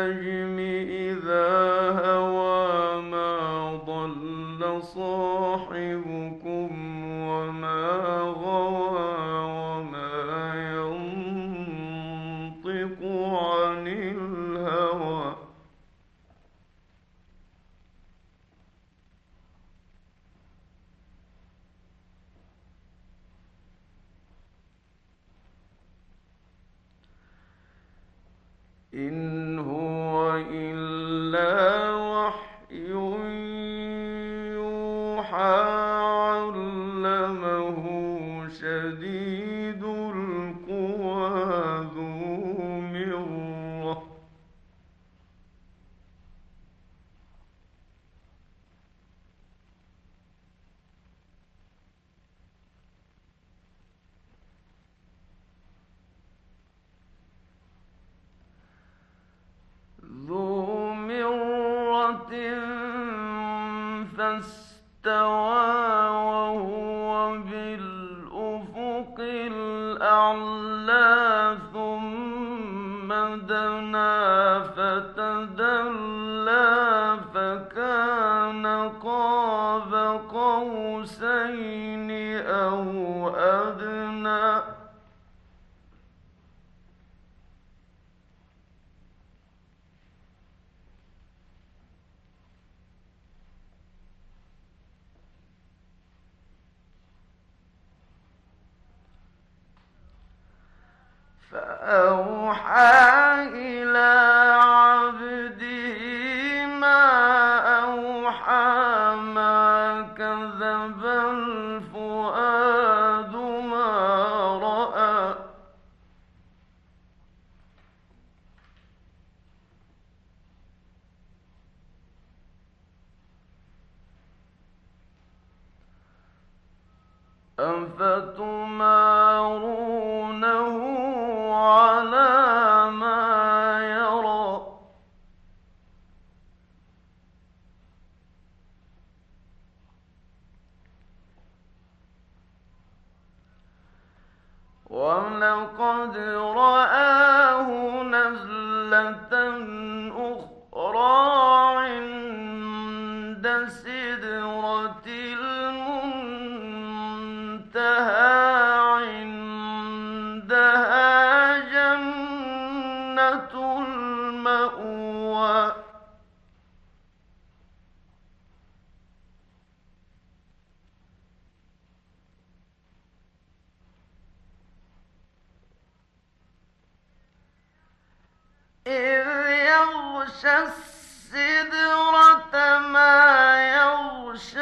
والنجم إذا هوى ما ضل صاحبكم وما غوى وما ينطق عن الهوى. إن فتدلى فكان قاب قوسين أو أدنى. فأوحى إلى أفتمارونه السدرة ما يغشى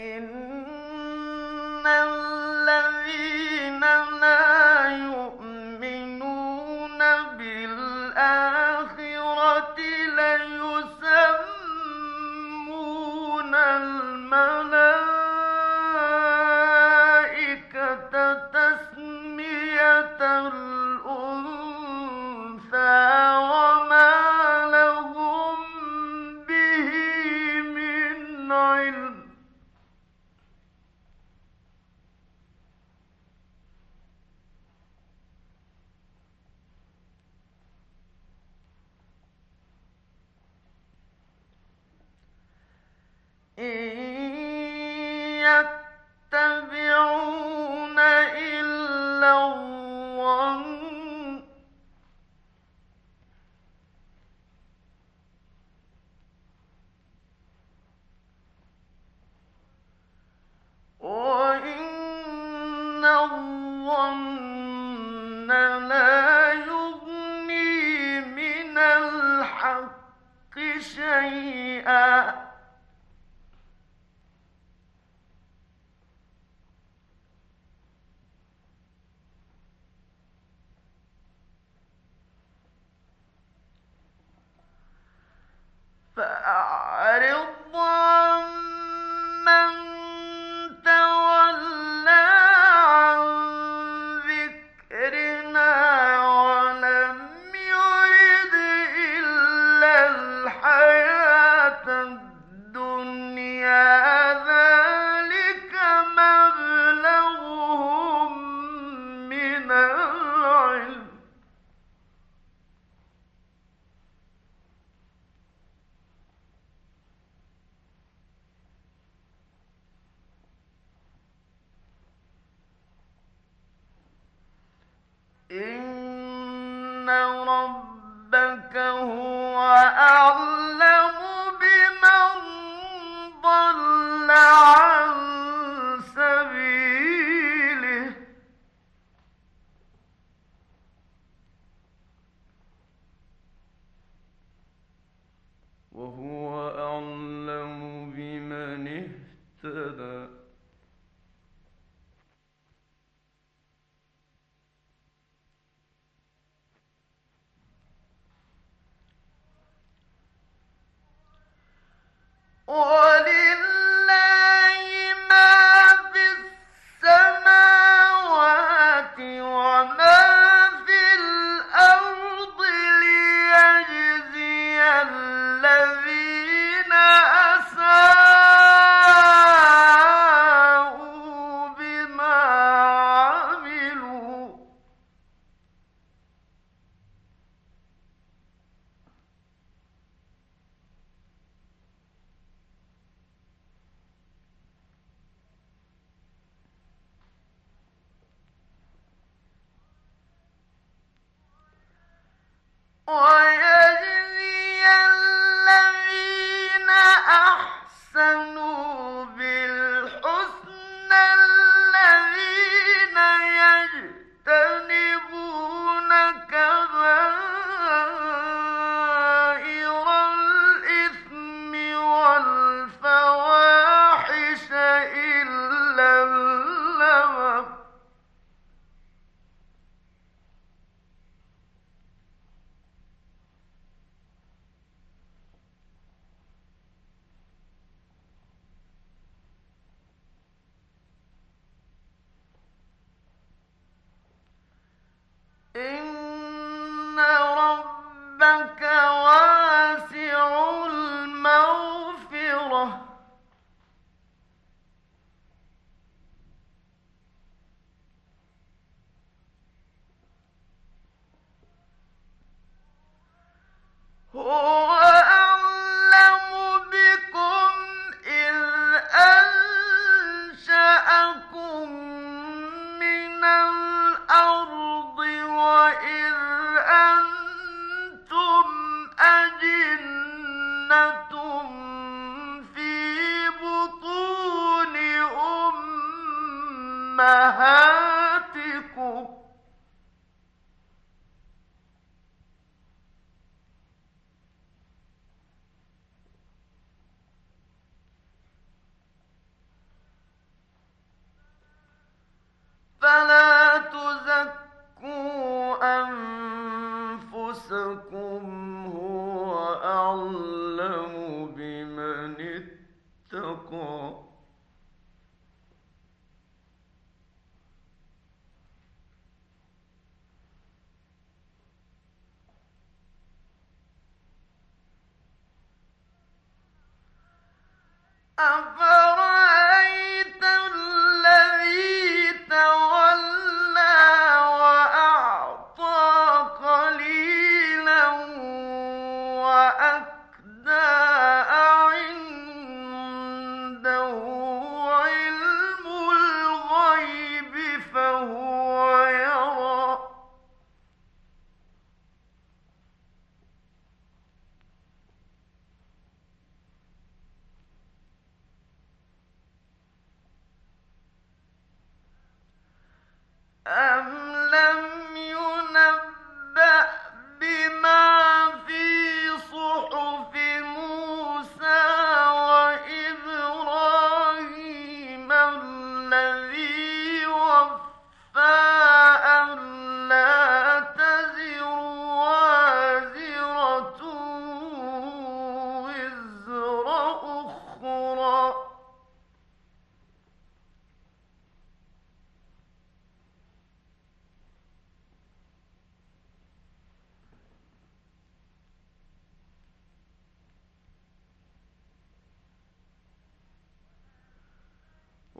إن on. فلا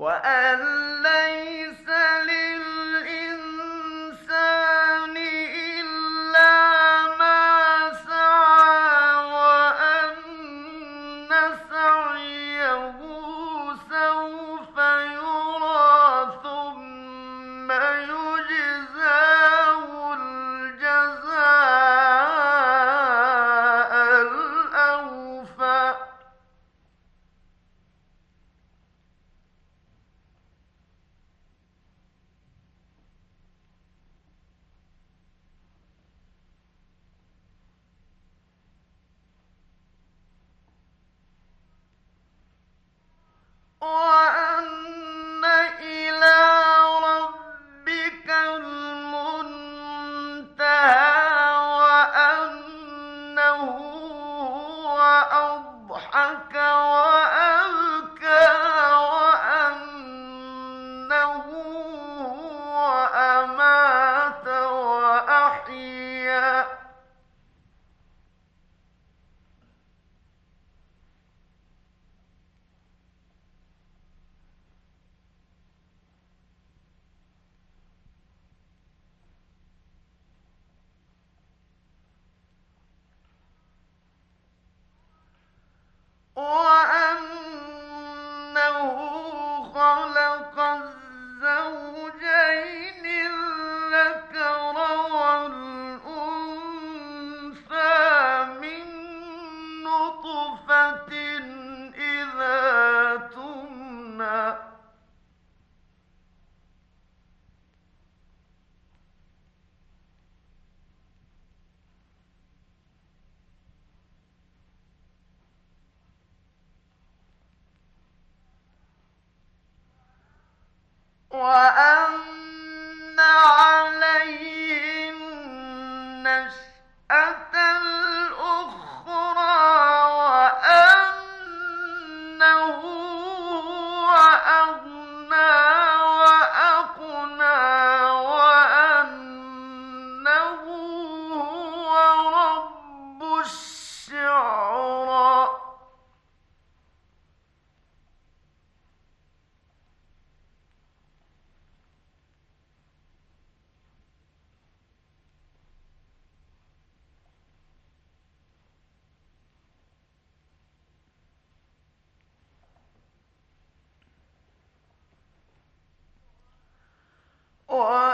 وأن الله وأن عليه الله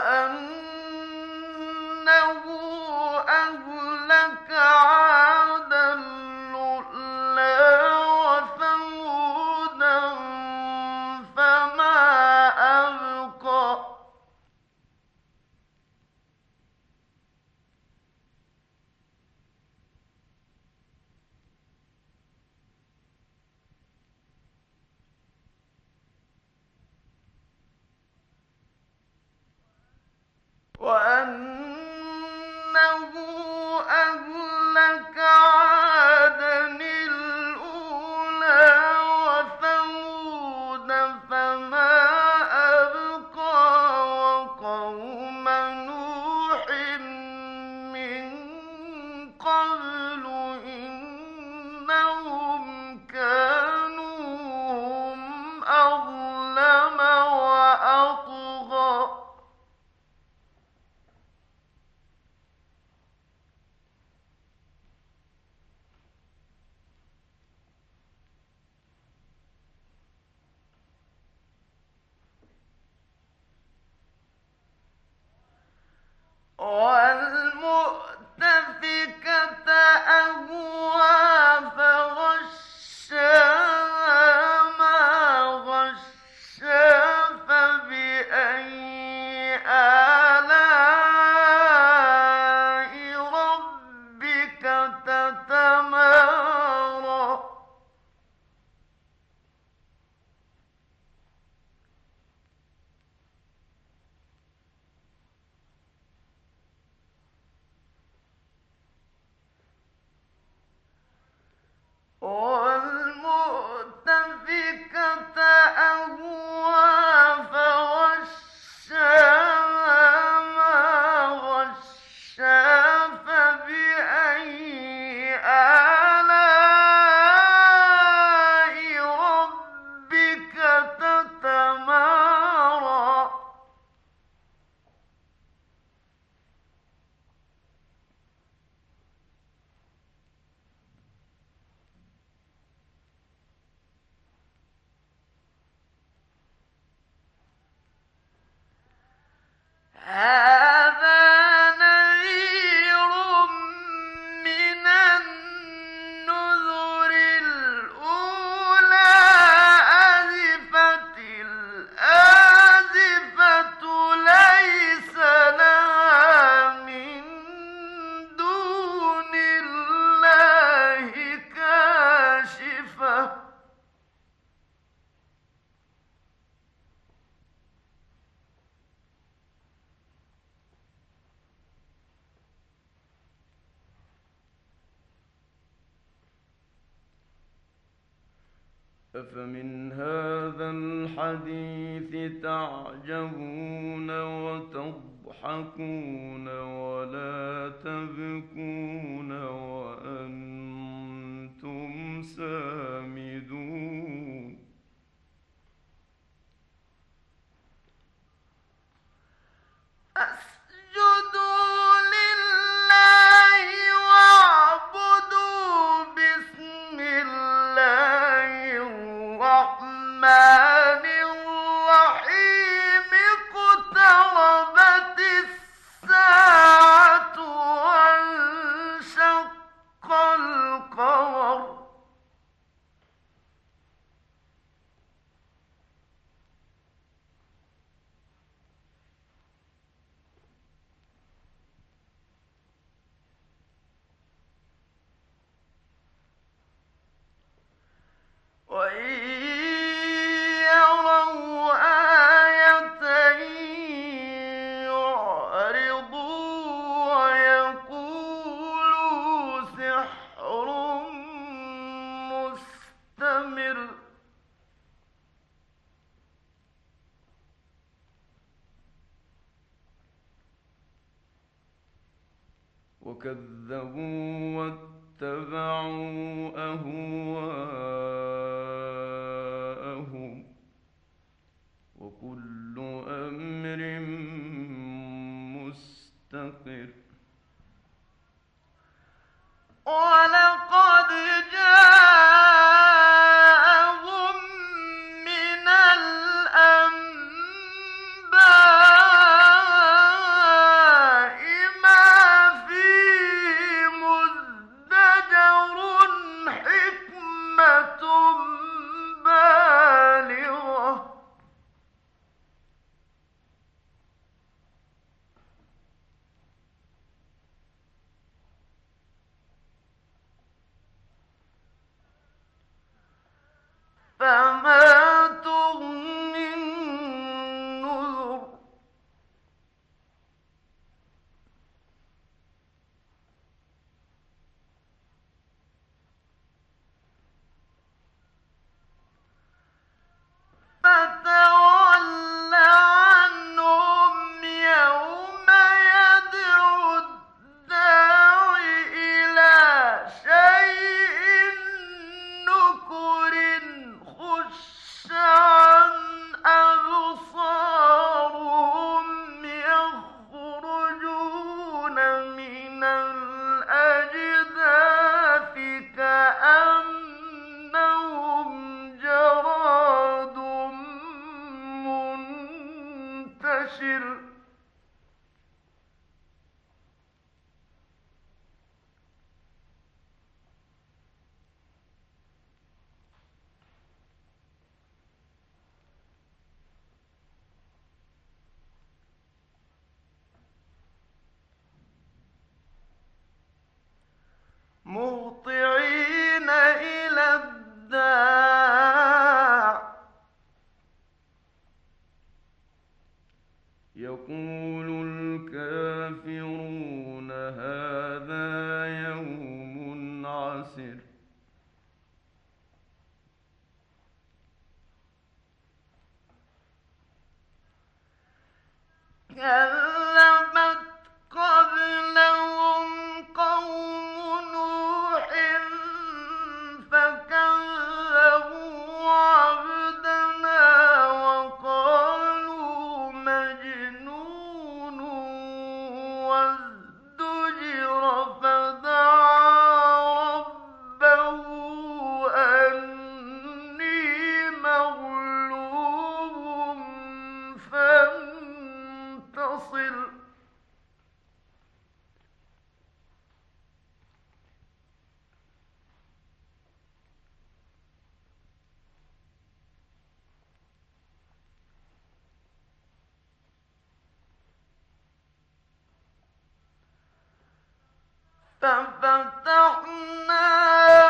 nascer. Yeah. الله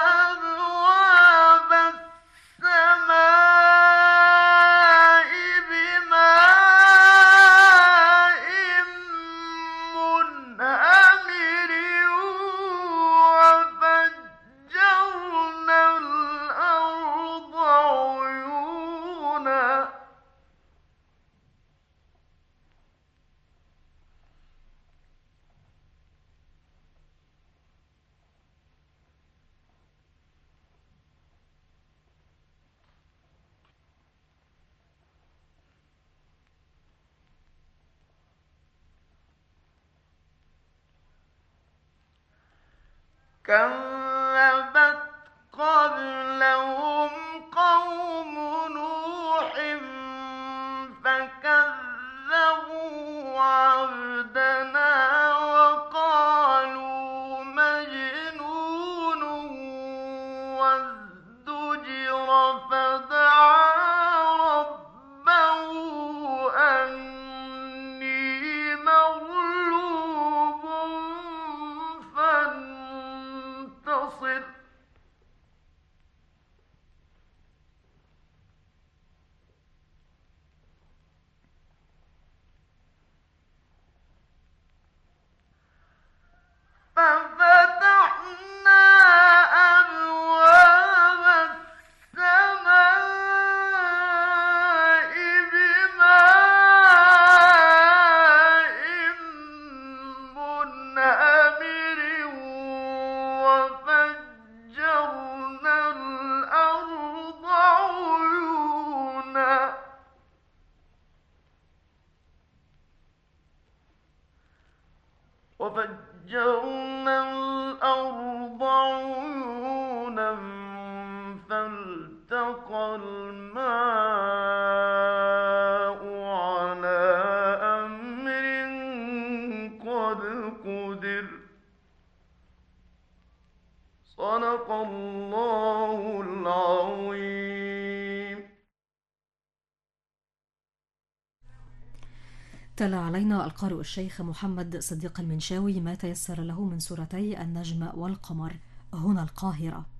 لو علينا القارئ الشيخ محمد صديق المنشاوي ما تيسر له من سورتي النجم والقمر. هنا القاهرة.